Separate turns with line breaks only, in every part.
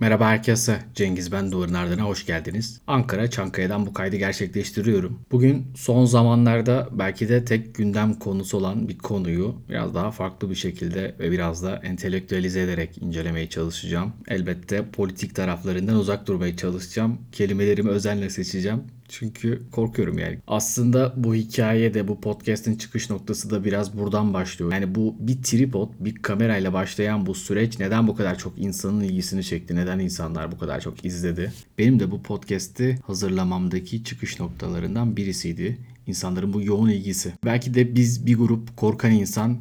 Merhaba herkese. Cengiz ben Duvarın Ardına hoş geldiniz. Ankara Çankaya'dan bu kaydı gerçekleştiriyorum. Bugün son zamanlarda belki de tek gündem konusu olan bir konuyu biraz daha farklı bir şekilde ve biraz da entelektüelize ederek incelemeye çalışacağım. Elbette politik taraflarından uzak durmaya çalışacağım. Kelimelerimi özenle seçeceğim. Çünkü korkuyorum yani. Aslında bu hikaye de bu podcast'in çıkış noktası da biraz buradan başlıyor. Yani bu bir tripod, bir kamerayla başlayan bu süreç neden bu kadar çok insanın ilgisini çekti? Neden insanlar bu kadar çok izledi? Benim de bu podcast'i hazırlamamdaki çıkış noktalarından birisiydi. İnsanların bu yoğun ilgisi. Belki de biz bir grup korkan insan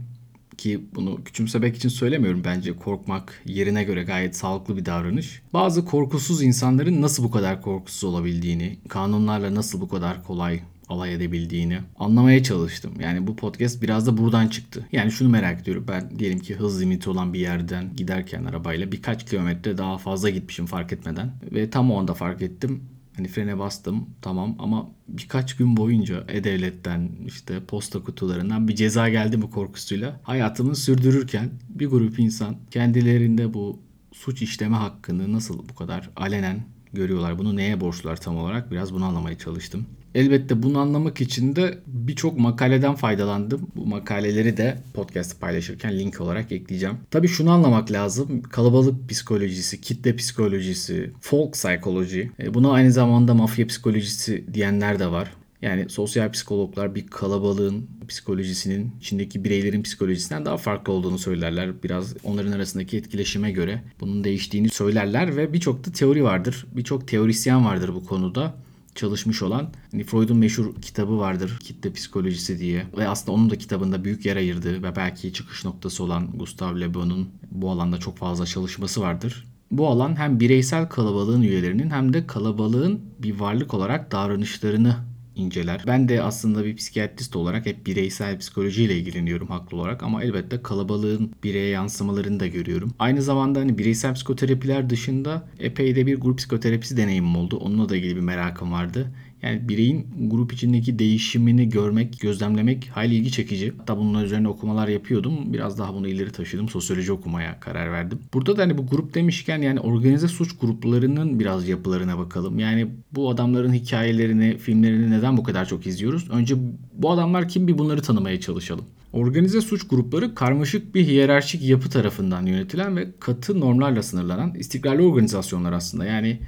ki bunu küçümsemek için söylemiyorum bence korkmak yerine göre gayet sağlıklı bir davranış. Bazı korkusuz insanların nasıl bu kadar korkusuz olabildiğini, kanunlarla nasıl bu kadar kolay alay edebildiğini anlamaya çalıştım. Yani bu podcast biraz da buradan çıktı. Yani şunu merak ediyorum. Ben diyelim ki hız limiti olan bir yerden giderken arabayla birkaç kilometre daha fazla gitmişim fark etmeden. Ve tam o anda fark ettim. Hani frene bastım tamam. Ama birkaç gün boyunca E-Devlet'ten işte posta kutularından bir ceza geldi mi korkusuyla. Hayatımı sürdürürken bir grup insan kendilerinde bu suç işleme hakkını nasıl bu kadar alenen görüyorlar? Bunu neye borçlular tam olarak? Biraz bunu anlamaya çalıştım. Elbette bunu anlamak için de birçok makaleden faydalandım. Bu makaleleri de podcast paylaşırken link olarak ekleyeceğim. Tabii şunu anlamak lazım. Kalabalık psikolojisi, kitle psikolojisi, folk psikoloji. E, buna aynı zamanda mafya psikolojisi diyenler de var. Yani sosyal psikologlar bir kalabalığın psikolojisinin içindeki bireylerin psikolojisinden daha farklı olduğunu söylerler. Biraz onların arasındaki etkileşime göre bunun değiştiğini söylerler ve birçok da teori vardır. Birçok teorisyen vardır bu konuda çalışmış olan hani Freud'un meşhur kitabı vardır kitle psikolojisi diye ve aslında onun da kitabında büyük yer ayırdığı ve belki çıkış noktası olan Gustav Le Bon'un bu alanda çok fazla çalışması vardır. Bu alan hem bireysel kalabalığın üyelerinin hem de kalabalığın bir varlık olarak davranışlarını inceler. Ben de aslında bir psikiyatrist olarak hep bireysel psikolojiyle ilgileniyorum haklı olarak ama elbette kalabalığın bireye yansımalarını da görüyorum. Aynı zamanda hani bireysel psikoterapiler dışında epey de bir grup psikoterapisi deneyimim oldu. Onunla da ilgili bir merakım vardı. Yani bireyin grup içindeki değişimini görmek, gözlemlemek hayli ilgi çekici. Hatta bunun üzerine okumalar yapıyordum. Biraz daha bunu ileri taşıdım. Sosyoloji okumaya karar verdim. Burada da hani bu grup demişken yani organize suç gruplarının biraz yapılarına bakalım. Yani bu adamların hikayelerini, filmlerini neden bu kadar çok izliyoruz? Önce bu adamlar kim bir bunları tanımaya çalışalım. Organize suç grupları karmaşık bir hiyerarşik yapı tarafından yönetilen ve katı normlarla sınırlanan istikrarlı organizasyonlar aslında. Yani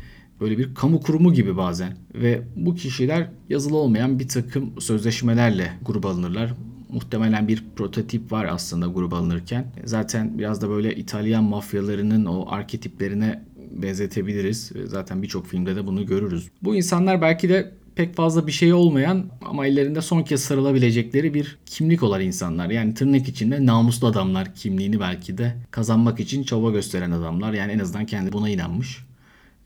böyle bir kamu kurumu gibi bazen ve bu kişiler yazılı olmayan bir takım sözleşmelerle gruba alınırlar. Muhtemelen bir prototip var aslında gruba alınırken. Zaten biraz da böyle İtalyan mafyalarının o arketiplerine benzetebiliriz. Zaten birçok filmde de bunu görürüz. Bu insanlar belki de pek fazla bir şey olmayan ama ellerinde son kez sarılabilecekleri bir kimlik olan insanlar. Yani tırnak içinde namuslu adamlar kimliğini belki de kazanmak için çaba gösteren adamlar. Yani en azından kendi buna inanmış.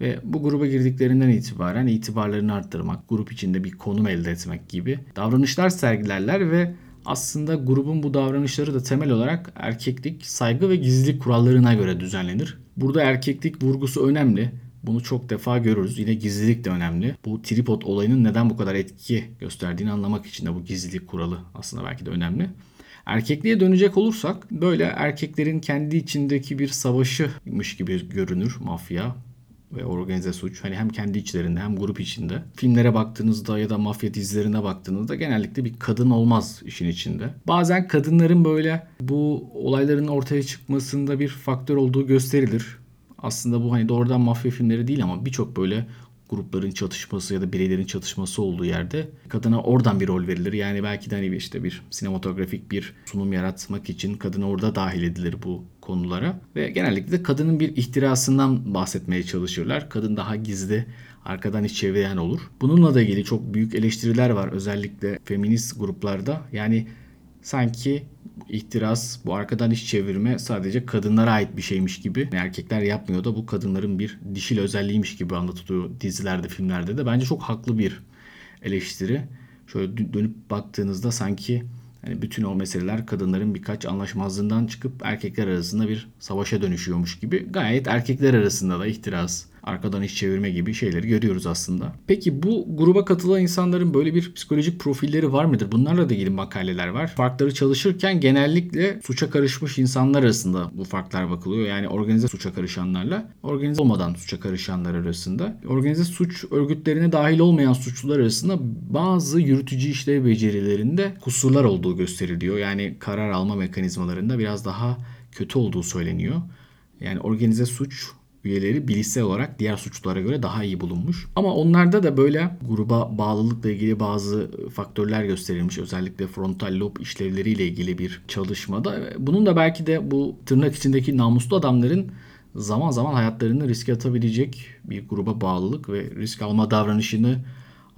Ve bu gruba girdiklerinden itibaren itibarlarını arttırmak, grup içinde bir konum elde etmek gibi davranışlar sergilerler ve aslında grubun bu davranışları da temel olarak erkeklik, saygı ve gizlilik kurallarına göre düzenlenir. Burada erkeklik vurgusu önemli. Bunu çok defa görürüz. Yine gizlilik de önemli. Bu tripod olayının neden bu kadar etki gösterdiğini anlamak için de bu gizlilik kuralı aslında belki de önemli. Erkekliğe dönecek olursak böyle erkeklerin kendi içindeki bir savaşıymış gibi görünür mafya ve organize suç. Hani hem kendi içlerinde hem grup içinde. Filmlere baktığınızda ya da mafya dizilerine baktığınızda genellikle bir kadın olmaz işin içinde. Bazen kadınların böyle bu olayların ortaya çıkmasında bir faktör olduğu gösterilir. Aslında bu hani doğrudan mafya filmleri değil ama birçok böyle grupların çatışması ya da bireylerin çatışması olduğu yerde kadına oradan bir rol verilir. Yani belki de hani işte bir sinematografik bir sunum yaratmak için kadın orada dahil edilir bu konulara. Ve genellikle de kadının bir ihtirasından bahsetmeye çalışırlar. Kadın daha gizli arkadan iş çeviren olur. Bununla da ilgili çok büyük eleştiriler var özellikle feminist gruplarda. Yani sanki ihtiras, bu arkadan iş çevirme sadece kadınlara ait bir şeymiş gibi. Erkekler yapmıyor da bu kadınların bir dişil özelliğiymiş gibi anlatılıyor dizilerde, filmlerde de. Bence çok haklı bir eleştiri. Şöyle dönüp baktığınızda sanki hani bütün o meseleler kadınların birkaç anlaşmazlığından çıkıp erkekler arasında bir savaşa dönüşüyormuş gibi. Gayet erkekler arasında da ihtiras, arkadan iş çevirme gibi şeyleri görüyoruz aslında. Peki bu gruba katılan insanların böyle bir psikolojik profilleri var mıdır? Bunlarla da ilgili makaleler var. Farkları çalışırken genellikle suça karışmış insanlar arasında bu farklar bakılıyor. Yani organize suça karışanlarla organize olmadan suça karışanlar arasında. Organize suç örgütlerine dahil olmayan suçlular arasında bazı yürütücü işlev becerilerinde kusurlar olduğu gösteriliyor. Yani karar alma mekanizmalarında biraz daha kötü olduğu söyleniyor. Yani organize suç üyeleri bilişsel olarak diğer suçlulara göre daha iyi bulunmuş. Ama onlarda da böyle gruba bağlılıkla ilgili bazı faktörler gösterilmiş. Özellikle frontal lob işlevleriyle ilgili bir çalışmada. Bunun da belki de bu tırnak içindeki namuslu adamların zaman zaman hayatlarını riske atabilecek bir gruba bağlılık ve risk alma davranışını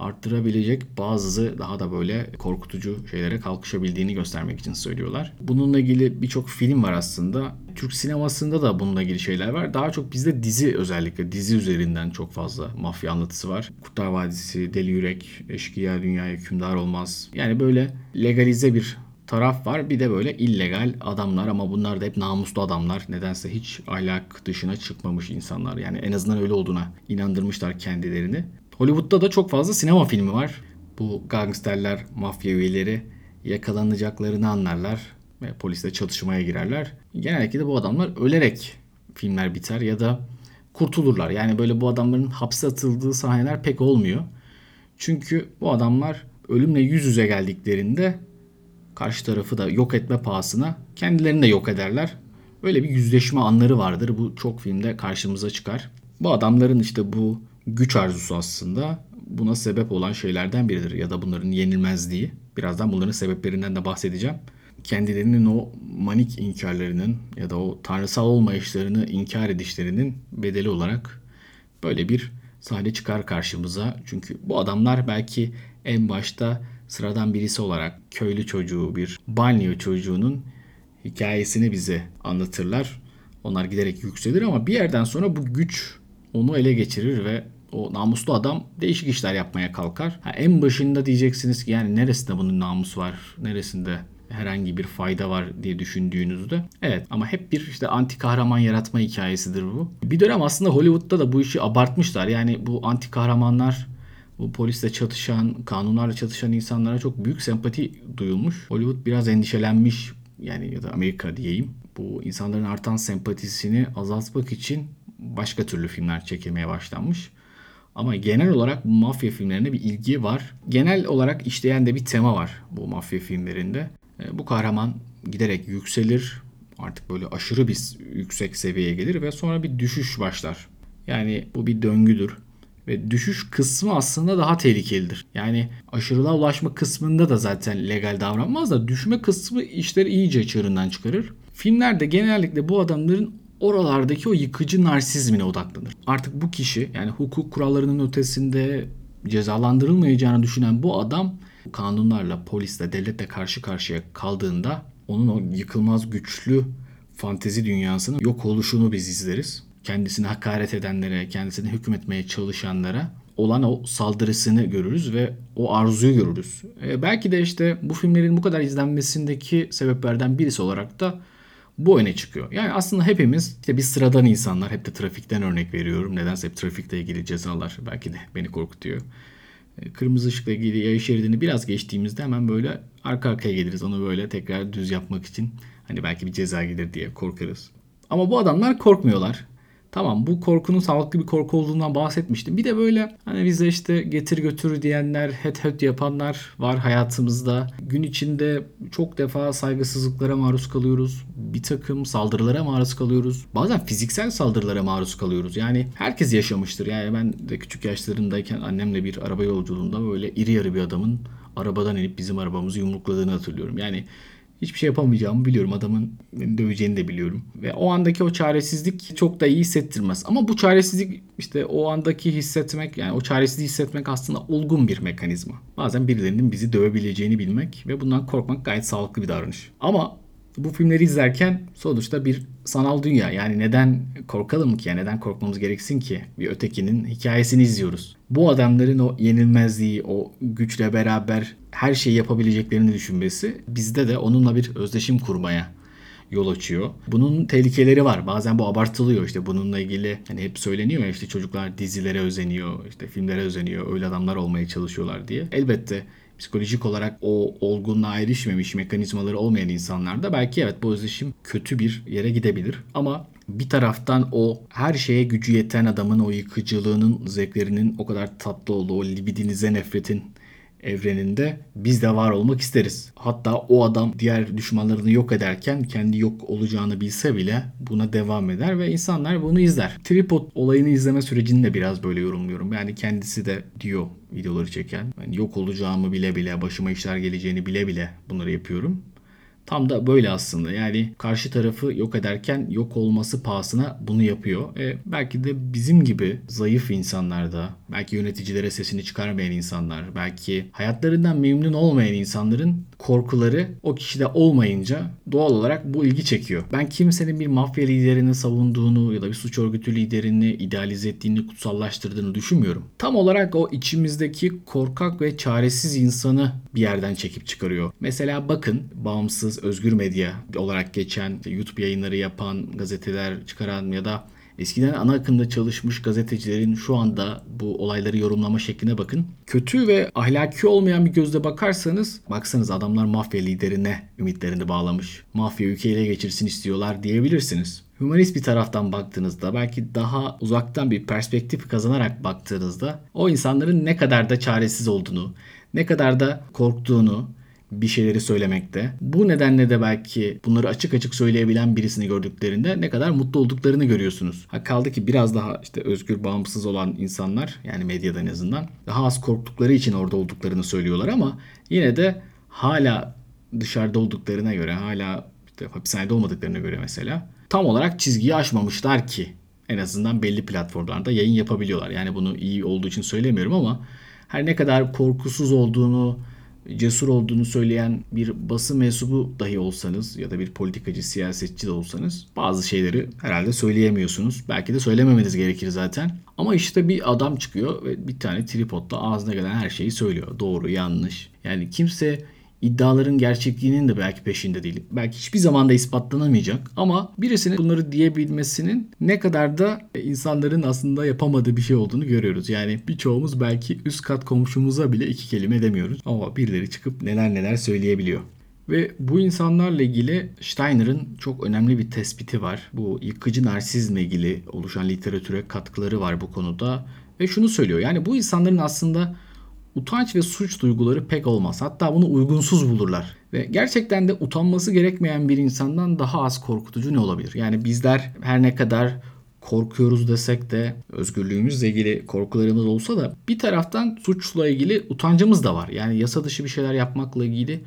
arttırabilecek bazı daha da böyle korkutucu şeylere kalkışabildiğini göstermek için söylüyorlar. Bununla ilgili birçok film var aslında. Türk sinemasında da bununla ilgili şeyler var. Daha çok bizde dizi özellikle dizi üzerinden çok fazla mafya anlatısı var. Kurtlar Vadisi, Deli Yürek, Eşkıya Dünya Hükümdar Olmaz. Yani böyle legalize bir taraf var. Bir de böyle illegal adamlar ama bunlar da hep namuslu adamlar. Nedense hiç ahlak dışına çıkmamış insanlar. Yani en azından öyle olduğuna inandırmışlar kendilerini. Hollywood'da da çok fazla sinema filmi var. Bu gangsterler, mafya üyeleri yakalanacaklarını anlarlar ve polisle çatışmaya girerler. Genellikle de bu adamlar ölerek filmler biter ya da kurtulurlar. Yani böyle bu adamların hapse atıldığı sahneler pek olmuyor. Çünkü bu adamlar ölümle yüz yüze geldiklerinde karşı tarafı da yok etme pahasına kendilerini de yok ederler. Böyle bir yüzleşme anları vardır. Bu çok filmde karşımıza çıkar. Bu adamların işte bu güç arzusu aslında buna sebep olan şeylerden biridir ya da bunların yenilmezliği. Birazdan bunların sebeplerinden de bahsedeceğim. Kendilerinin o manik inkarlarının ya da o tanrısal olmayışlarını inkar edişlerinin bedeli olarak böyle bir sahne çıkar karşımıza. Çünkü bu adamlar belki en başta sıradan birisi olarak köylü çocuğu bir banyo çocuğunun hikayesini bize anlatırlar. Onlar giderek yükselir ama bir yerden sonra bu güç onu ele geçirir ve o namuslu adam değişik işler yapmaya kalkar. Ha, en başında diyeceksiniz ki yani neresinde bunun namus var, neresinde herhangi bir fayda var diye düşündüğünüzde. Evet ama hep bir işte anti kahraman yaratma hikayesidir bu. Bir dönem aslında Hollywood'da da bu işi abartmışlar. Yani bu anti kahramanlar bu polisle çatışan, kanunlarla çatışan insanlara çok büyük sempati duyulmuş. Hollywood biraz endişelenmiş yani ya da Amerika diyeyim. Bu insanların artan sempatisini azaltmak için başka türlü filmler çekilmeye başlanmış. Ama genel olarak mafya filmlerine bir ilgi var. Genel olarak işleyen de bir tema var bu mafya filmlerinde. E, bu kahraman giderek yükselir. Artık böyle aşırı bir yüksek seviyeye gelir ve sonra bir düşüş başlar. Yani bu bir döngüdür. Ve düşüş kısmı aslında daha tehlikelidir. Yani aşırılığa ulaşma kısmında da zaten legal davranmaz da düşme kısmı işleri iyice çığırından çıkarır. Filmlerde genellikle bu adamların oralardaki o yıkıcı narsizmine odaklanır. Artık bu kişi yani hukuk kurallarının ötesinde cezalandırılmayacağını düşünen bu adam kanunlarla, polisle, devletle karşı karşıya kaldığında onun o yıkılmaz güçlü fantezi dünyasının yok oluşunu biz izleriz. Kendisine hakaret edenlere, kendisine hükmetmeye çalışanlara olan o saldırısını görürüz ve o arzuyu görürüz. E, belki de işte bu filmlerin bu kadar izlenmesindeki sebeplerden birisi olarak da bu öne çıkıyor. Yani aslında hepimiz işte bir sıradan insanlar. Hep de trafikten örnek veriyorum. Nedense hep trafikle ilgili cezalar belki de beni korkutuyor. E, kırmızı ışıkla ilgili yaya şeridini biraz geçtiğimizde hemen böyle arka arkaya geliriz. Onu böyle tekrar düz yapmak için hani belki bir ceza gelir diye korkarız. Ama bu adamlar korkmuyorlar. Tamam bu korkunun sağlıklı bir korku olduğundan bahsetmiştim. Bir de böyle hani bize işte getir götür diyenler, het het yapanlar var hayatımızda. Gün içinde çok defa saygısızlıklara maruz kalıyoruz. Bir takım saldırılara maruz kalıyoruz. Bazen fiziksel saldırılara maruz kalıyoruz. Yani herkes yaşamıştır. Yani ben de küçük yaşlarımdayken annemle bir araba yolculuğunda böyle iri yarı bir adamın arabadan inip bizim arabamızı yumrukladığını hatırlıyorum. Yani hiçbir şey yapamayacağımı biliyorum. Adamın döveceğini de biliyorum. Ve o andaki o çaresizlik çok da iyi hissettirmez. Ama bu çaresizlik işte o andaki hissetmek yani o çaresizliği hissetmek aslında olgun bir mekanizma. Bazen birilerinin bizi dövebileceğini bilmek ve bundan korkmak gayet sağlıklı bir davranış. Ama bu filmleri izlerken sonuçta bir sanal dünya. Yani neden korkalım ki? Yani neden korkmamız gereksin ki? Bir ötekinin hikayesini izliyoruz. Bu adamların o yenilmezliği, o güçle beraber her şeyi yapabileceklerini düşünmesi bizde de onunla bir özdeşim kurmaya yol açıyor. Bunun tehlikeleri var. Bazen bu abartılıyor. İşte bununla ilgili hani hep söyleniyor ya işte çocuklar dizilere özeniyor, işte filmlere özeniyor, öyle adamlar olmaya çalışıyorlar diye. Elbette psikolojik olarak o olgunluğa erişmemiş mekanizmaları olmayan insanlarda belki evet bu özdeşim kötü bir yere gidebilir. Ama bir taraftan o her şeye gücü yeten adamın o yıkıcılığının, zevklerinin o kadar tatlı olduğu, o libidinize nefretin evreninde biz de var olmak isteriz. Hatta o adam diğer düşmanlarını yok ederken kendi yok olacağını bilse bile buna devam eder ve insanlar bunu izler. Tripod olayını izleme sürecini de biraz böyle yorumluyorum. Yani kendisi de diyor videoları çeken. Yani yok olacağımı bile bile, başıma işler geleceğini bile bile bunları yapıyorum. Tam da böyle aslında. Yani karşı tarafı yok ederken yok olması pahasına bunu yapıyor. E, belki de bizim gibi zayıf insanlarda, belki yöneticilere sesini çıkarmayan insanlar, belki hayatlarından memnun olmayan insanların korkuları o kişide olmayınca doğal olarak bu ilgi çekiyor. Ben kimsenin bir mafya liderini savunduğunu ya da bir suç örgütü liderini idealize ettiğini, kutsallaştırdığını düşünmüyorum. Tam olarak o içimizdeki korkak ve çaresiz insanı bir yerden çekip çıkarıyor. Mesela bakın bağımsız özgür medya olarak geçen YouTube yayınları yapan gazeteler çıkaran ya da Eskiden ana akımda çalışmış gazetecilerin şu anda bu olayları yorumlama şekline bakın. Kötü ve ahlaki olmayan bir gözle bakarsanız baksanız adamlar mafya liderine ümitlerini bağlamış. Mafya ülkeyi ele geçirsin istiyorlar diyebilirsiniz. Humanist bir taraftan baktığınızda belki daha uzaktan bir perspektif kazanarak baktığınızda o insanların ne kadar da çaresiz olduğunu, ne kadar da korktuğunu, bir şeyleri söylemekte. Bu nedenle de belki bunları açık açık söyleyebilen birisini gördüklerinde ne kadar mutlu olduklarını görüyorsunuz. Ha kaldı ki biraz daha işte özgür, bağımsız olan insanlar yani medyada en azından daha az korktukları için orada olduklarını söylüyorlar ama yine de hala dışarıda olduklarına göre hala işte hapishanede olmadıklarına göre mesela tam olarak çizgiyi aşmamışlar ki en azından belli platformlarda yayın yapabiliyorlar. Yani bunu iyi olduğu için söylemiyorum ama her ne kadar korkusuz olduğunu, cesur olduğunu söyleyen bir basın mensubu dahi olsanız ya da bir politikacı, siyasetçi de olsanız bazı şeyleri herhalde söyleyemiyorsunuz. Belki de söylememeniz gerekir zaten. Ama işte bir adam çıkıyor ve bir tane tripodla ağzına gelen her şeyi söylüyor. Doğru, yanlış. Yani kimse iddiaların gerçekliğinin de belki peşinde değil. Belki hiçbir zaman da ispatlanamayacak ama birisinin bunları diyebilmesinin ne kadar da insanların aslında yapamadığı bir şey olduğunu görüyoruz. Yani birçoğumuz belki üst kat komşumuza bile iki kelime demiyoruz ama birileri çıkıp neler neler söyleyebiliyor. Ve bu insanlarla ilgili Steiner'ın çok önemli bir tespiti var. Bu yıkıcı narsizmle ilgili oluşan literatüre katkıları var bu konuda. Ve şunu söylüyor. Yani bu insanların aslında utanç ve suç duyguları pek olmaz. Hatta bunu uygunsuz bulurlar. Ve gerçekten de utanması gerekmeyen bir insandan daha az korkutucu ne olabilir? Yani bizler her ne kadar korkuyoruz desek de özgürlüğümüzle ilgili korkularımız olsa da bir taraftan suçla ilgili utancımız da var. Yani yasa dışı bir şeyler yapmakla ilgili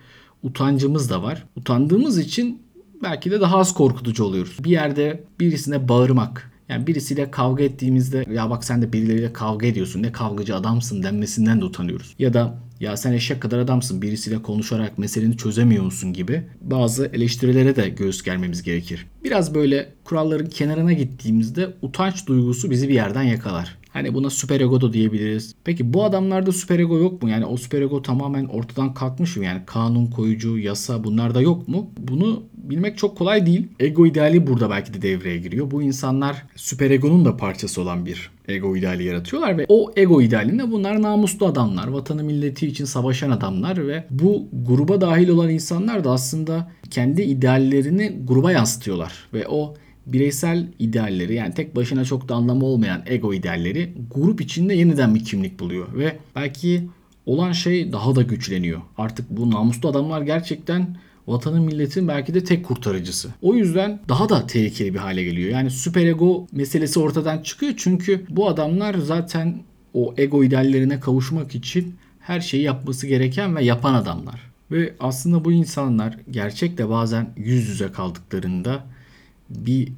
utancımız da var. Utandığımız için belki de daha az korkutucu oluyoruz. Bir yerde birisine bağırmak, yani birisiyle kavga ettiğimizde ya bak sen de birileriyle kavga ediyorsun ne kavgacı adamsın denmesinden de utanıyoruz. Ya da ya sen eşek kadar adamsın birisiyle konuşarak meseleni çözemiyor musun gibi bazı eleştirilere de göğüs germemiz gerekir. Biraz böyle kuralların kenarına gittiğimizde utanç duygusu bizi bir yerden yakalar. Hani buna süper ego da diyebiliriz. Peki bu adamlarda süper ego yok mu? Yani o süper ego tamamen ortadan kalkmış mı? Yani kanun koyucu, yasa bunlar da yok mu? Bunu bilmek çok kolay değil. Ego ideali burada belki de devreye giriyor. Bu insanlar süper egonun da parçası olan bir ego ideali yaratıyorlar ve o ego idealinde bunlar namuslu adamlar, vatanı milleti için savaşan adamlar ve bu gruba dahil olan insanlar da aslında kendi ideallerini gruba yansıtıyorlar ve o bireysel idealleri yani tek başına çok da anlamı olmayan ego idealleri grup içinde yeniden bir kimlik buluyor ve belki olan şey daha da güçleniyor. Artık bu namuslu adamlar gerçekten vatanın milletin belki de tek kurtarıcısı. O yüzden daha da tehlikeli bir hale geliyor. Yani süper ego meselesi ortadan çıkıyor çünkü bu adamlar zaten o ego ideallerine kavuşmak için her şeyi yapması gereken ve yapan adamlar. Ve aslında bu insanlar gerçekte bazen yüz yüze kaldıklarında bir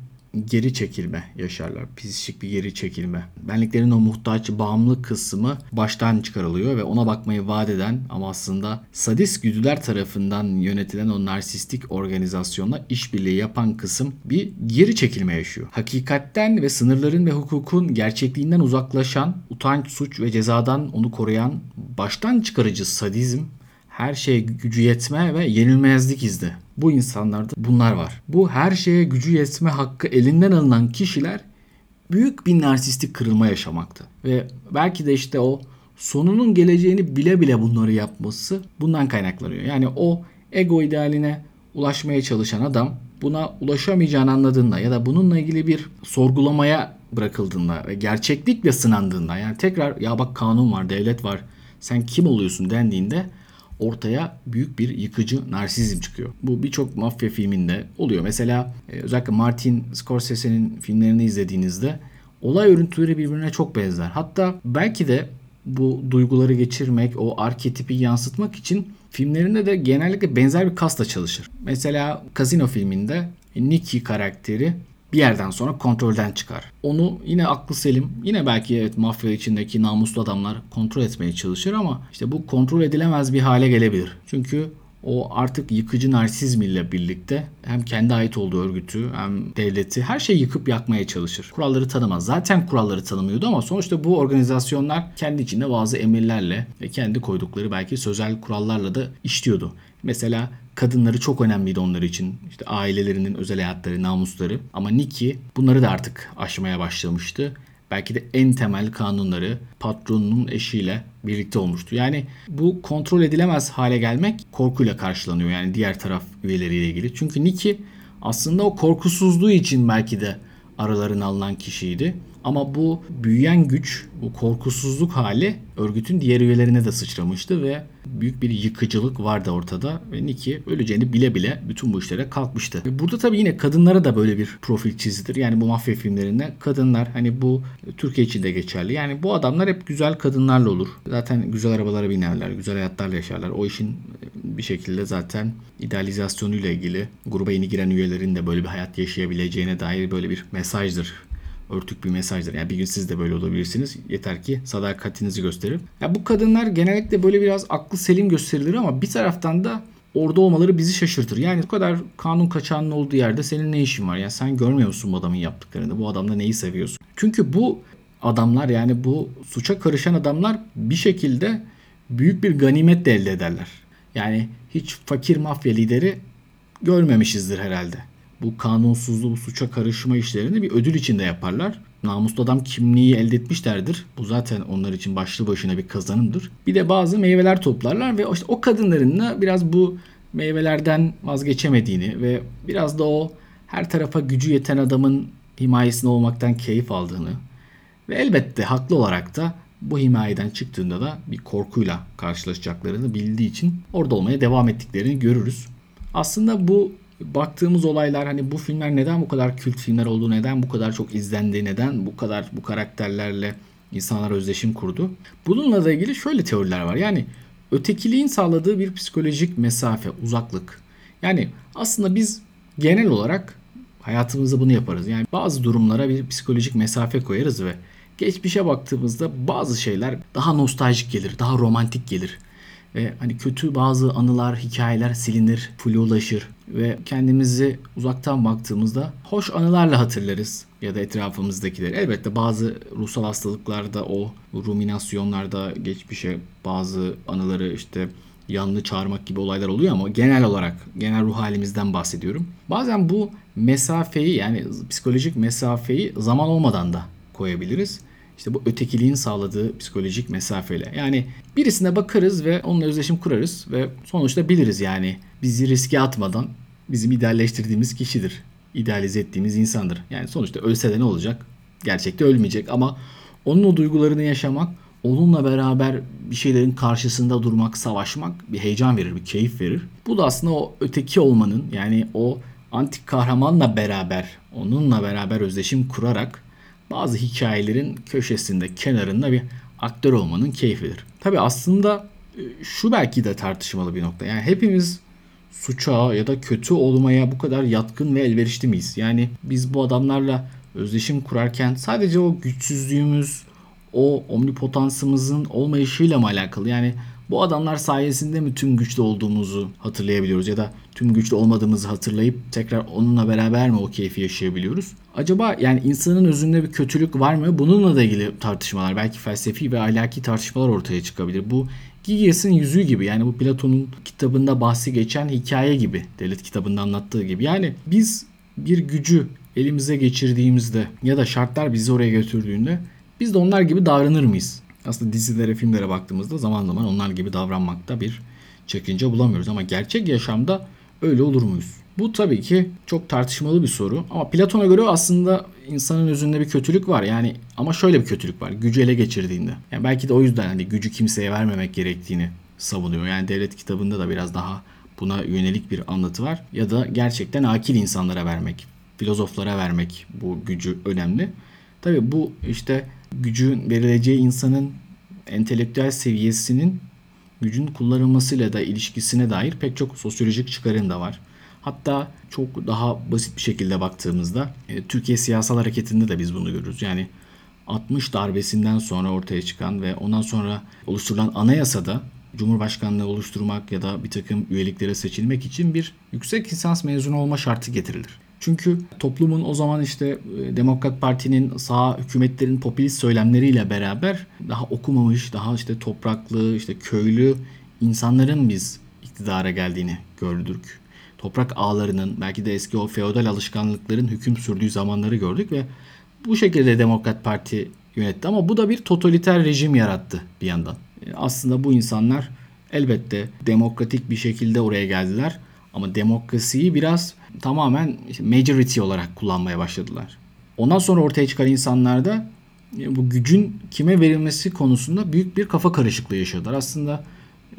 geri çekilme yaşarlar. Psişik bir geri çekilme. Benliklerin o muhtaç, bağımlı kısmı baştan çıkarılıyor ve ona bakmayı vaat eden ama aslında sadist güdüler tarafından yönetilen o narsistik organizasyonla işbirliği yapan kısım bir geri çekilme yaşıyor. Hakikatten ve sınırların ve hukukun gerçekliğinden uzaklaşan, utanç, suç ve cezadan onu koruyan baştan çıkarıcı sadizm her şeye gücü yetme ve yenilmezlik izli. Bu insanlarda bunlar var. Bu her şeye gücü yetme hakkı elinden alınan kişiler büyük bir narsistik kırılma yaşamakta. Ve belki de işte o sonunun geleceğini bile bile bunları yapması bundan kaynaklanıyor. Yani o ego idealine ulaşmaya çalışan adam buna ulaşamayacağını anladığında ya da bununla ilgili bir sorgulamaya bırakıldığında ve gerçeklikle sınandığında yani tekrar ya bak kanun var, devlet var, sen kim oluyorsun dendiğinde ortaya büyük bir yıkıcı narsizm çıkıyor. Bu birçok mafya filminde oluyor. Mesela e, özellikle Martin Scorsese'nin filmlerini izlediğinizde olay örüntüleri birbirine çok benzer. Hatta belki de bu duyguları geçirmek, o arketipi yansıtmak için filmlerinde de genellikle benzer bir kasla çalışır. Mesela Casino filminde Nicky karakteri bir yerden sonra kontrolden çıkar. Onu yine aklı selim, yine belki evet mafya içindeki namuslu adamlar kontrol etmeye çalışır ama işte bu kontrol edilemez bir hale gelebilir. Çünkü o artık yıkıcı narsizm ile birlikte hem kendi ait olduğu örgütü hem devleti her şeyi yıkıp yakmaya çalışır. Kuralları tanımaz. Zaten kuralları tanımıyordu ama sonuçta bu organizasyonlar kendi içinde bazı emirlerle ve kendi koydukları belki sözel kurallarla da işliyordu. Mesela kadınları çok önemliydi onlar için. İşte ailelerinin özel hayatları, namusları. Ama Nikki bunları da artık aşmaya başlamıştı belki de en temel kanunları patronunun eşiyle birlikte olmuştu. Yani bu kontrol edilemez hale gelmek korkuyla karşılanıyor yani diğer taraf üyeleriyle ilgili. Çünkü Nicky aslında o korkusuzluğu için belki de aralarına alınan kişiydi. Ama bu büyüyen güç, bu korkusuzluk hali örgütün diğer üyelerine de sıçramıştı ve büyük bir yıkıcılık vardı ortada ve Nicky öleceğini bile bile bütün bu işlere kalkmıştı. Burada tabii yine kadınlara da böyle bir profil çizilir. Yani bu mafya filmlerinde kadınlar hani bu Türkiye için de geçerli. Yani bu adamlar hep güzel kadınlarla olur. Zaten güzel arabalara binerler, güzel hayatlarla yaşarlar. O işin bir şekilde zaten idealizasyonuyla ilgili gruba yeni giren üyelerin de böyle bir hayat yaşayabileceğine dair böyle bir mesajdır örtük bir mesajdır. Yani bir gün siz de böyle olabilirsiniz. Yeter ki sadakatinizi gösterin. Ya bu kadınlar genellikle böyle biraz aklı selim gösterilir ama bir taraftan da orada olmaları bizi şaşırtır. Yani bu kadar kanun kaçağının olduğu yerde senin ne işin var? Yani sen görmüyor musun bu adamın yaptıklarını? Bu adamda neyi seviyorsun? Çünkü bu adamlar yani bu suça karışan adamlar bir şekilde büyük bir ganimet de elde ederler. Yani hiç fakir mafya lideri görmemişizdir herhalde bu kanunsuzluğu, bu suça karışma işlerini bir ödül içinde yaparlar. Namuslu adam kimliği elde etmişlerdir. Bu zaten onlar için başlı başına bir kazanımdır. Bir de bazı meyveler toplarlar ve işte o kadınların da biraz bu meyvelerden vazgeçemediğini ve biraz da o her tarafa gücü yeten adamın himayesinde olmaktan keyif aldığını ve elbette haklı olarak da bu himayeden çıktığında da bir korkuyla karşılaşacaklarını bildiği için orada olmaya devam ettiklerini görürüz. Aslında bu baktığımız olaylar hani bu filmler neden bu kadar kült filmler oldu, neden bu kadar çok izlendi, neden bu kadar bu karakterlerle insanlar özdeşim kurdu. Bununla da ilgili şöyle teoriler var. Yani ötekiliğin sağladığı bir psikolojik mesafe, uzaklık. Yani aslında biz genel olarak hayatımızda bunu yaparız. Yani bazı durumlara bir psikolojik mesafe koyarız ve geçmişe baktığımızda bazı şeyler daha nostaljik gelir, daha romantik gelir. Ve hani kötü bazı anılar, hikayeler silinir, flulaşır ve kendimizi uzaktan baktığımızda hoş anılarla hatırlarız ya da etrafımızdakileri. Elbette bazı ruhsal hastalıklarda o ruminasyonlarda geçmişe bazı anıları işte yanlı çağırmak gibi olaylar oluyor ama genel olarak genel ruh halimizden bahsediyorum. Bazen bu mesafeyi yani psikolojik mesafeyi zaman olmadan da koyabiliriz. İşte bu ötekiliğin sağladığı psikolojik mesafeyle. Yani birisine bakarız ve onunla özdeşim kurarız ve sonuçta biliriz yani bizi riske atmadan bizim idealleştirdiğimiz kişidir. İdealize ettiğimiz insandır. Yani sonuçta ölse de ne olacak? Gerçekte ölmeyecek ama onun o duygularını yaşamak, onunla beraber bir şeylerin karşısında durmak, savaşmak bir heyecan verir, bir keyif verir. Bu da aslında o öteki olmanın yani o antik kahramanla beraber, onunla beraber özdeşim kurarak bazı hikayelerin köşesinde, kenarında bir aktör olmanın keyfidir. Tabi aslında e, şu belki de tartışmalı bir nokta. Yani hepimiz suça ya da kötü olmaya bu kadar yatkın ve elverişli miyiz? Yani biz bu adamlarla özdeşim kurarken sadece o güçsüzlüğümüz, o omnipotansımızın olmayışıyla mı alakalı? Yani bu adamlar sayesinde mi tüm güçlü olduğumuzu hatırlayabiliyoruz ya da tüm güçlü olmadığımızı hatırlayıp tekrar onunla beraber mi o keyfi yaşayabiliyoruz? Acaba yani insanın özünde bir kötülük var mı? Bununla da ilgili tartışmalar, belki felsefi ve ahlaki tartışmalar ortaya çıkabilir. Bu Gigias'ın yüzüğü gibi yani bu Platon'un kitabında bahsi geçen hikaye gibi. Devlet kitabında anlattığı gibi. Yani biz bir gücü elimize geçirdiğimizde ya da şartlar bizi oraya götürdüğünde biz de onlar gibi davranır mıyız? Aslında dizilere, filmlere baktığımızda zaman zaman onlar gibi davranmakta bir çekince bulamıyoruz. Ama gerçek yaşamda öyle olur muyuz? Bu tabii ki çok tartışmalı bir soru. Ama Platon'a göre aslında insanın özünde bir kötülük var. Yani ama şöyle bir kötülük var. Gücü ele geçirdiğinde. Yani belki de o yüzden hani gücü kimseye vermemek gerektiğini savunuyor. Yani devlet kitabında da biraz daha buna yönelik bir anlatı var. Ya da gerçekten akil insanlara vermek, filozoflara vermek bu gücü önemli. Tabii bu işte gücün verileceği insanın entelektüel seviyesinin gücün kullanılmasıyla da ilişkisine dair pek çok sosyolojik çıkarım da var. Hatta çok daha basit bir şekilde baktığımızda e, Türkiye siyasal hareketinde de biz bunu görürüz. Yani 60 darbesinden sonra ortaya çıkan ve ondan sonra oluşturulan anayasada Cumhurbaşkanlığı oluşturmak ya da bir takım üyeliklere seçilmek için bir yüksek lisans mezunu olma şartı getirilir. Çünkü toplumun o zaman işte e, Demokrat Parti'nin sağ hükümetlerin popülist söylemleriyle beraber daha okumamış, daha işte topraklı, işte köylü insanların biz iktidara geldiğini gördük. Toprak ağlarının belki de eski o feodal alışkanlıkların hüküm sürdüğü zamanları gördük ve bu şekilde Demokrat Parti yönetti ama bu da bir totaliter rejim yarattı bir yandan. E, aslında bu insanlar elbette demokratik bir şekilde oraya geldiler ama demokrasiyi biraz tamamen majority olarak kullanmaya başladılar. Ondan sonra ortaya çıkan insanlar da e, bu gücün kime verilmesi konusunda büyük bir kafa karışıklığı yaşadılar. Aslında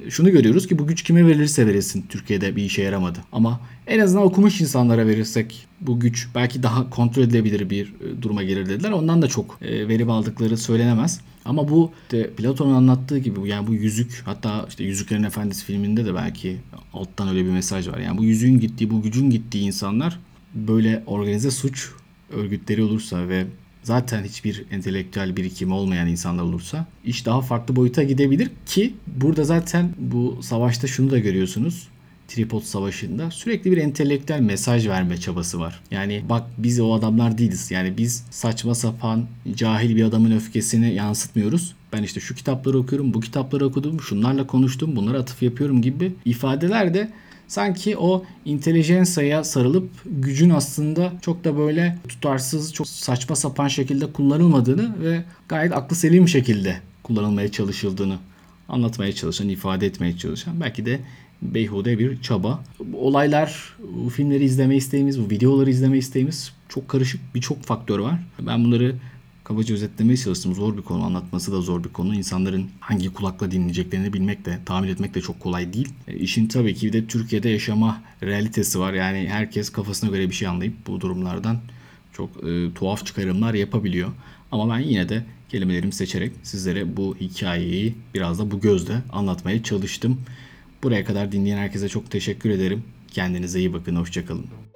şunu görüyoruz ki bu güç kime verilirse verilsin Türkiye'de bir işe yaramadı. Ama en azından okumuş insanlara verirsek bu güç belki daha kontrol edilebilir bir e, duruma gelir dediler. Ondan da çok verim aldıkları söylenemez. Ama bu işte Platon'un anlattığı gibi yani bu yüzük hatta işte Yüzüklerin Efendisi filminde de belki alttan öyle bir mesaj var. Yani bu yüzüğün gittiği, bu gücün gittiği insanlar böyle organize suç örgütleri olursa ve zaten hiçbir entelektüel birikimi olmayan insanlar olursa iş daha farklı boyuta gidebilir ki burada zaten bu savaşta şunu da görüyorsunuz. Tripod Savaşı'nda sürekli bir entelektüel mesaj verme çabası var. Yani bak biz o adamlar değiliz. Yani biz saçma sapan cahil bir adamın öfkesini yansıtmıyoruz. Ben işte şu kitapları okuyorum, bu kitapları okudum, şunlarla konuştum, bunlara atıf yapıyorum gibi ifadeler de sanki o intelijansaya sarılıp gücün aslında çok da böyle tutarsız, çok saçma sapan şekilde kullanılmadığını ve gayet aklı selim şekilde kullanılmaya çalışıldığını anlatmaya çalışan, ifade etmeye çalışan belki de beyhude bir çaba. Olaylar, bu filmleri izleme isteğimiz, bu videoları izleme isteğimiz çok karışık birçok faktör var. Ben bunları kabaca özetlemeye çalıştım. Zor bir konu, anlatması da zor bir konu. İnsanların hangi kulakla dinleyeceklerini bilmek de, tahmin etmek de çok kolay değil. E, işin tabii ki de Türkiye'de yaşama realitesi var. Yani herkes kafasına göre bir şey anlayıp bu durumlardan çok e, tuhaf çıkarımlar yapabiliyor. Ama ben yine de kelimelerimi seçerek sizlere bu hikayeyi biraz da bu gözle anlatmaya çalıştım. Buraya kadar dinleyen herkese çok teşekkür ederim. Kendinize iyi bakın. Hoşçakalın.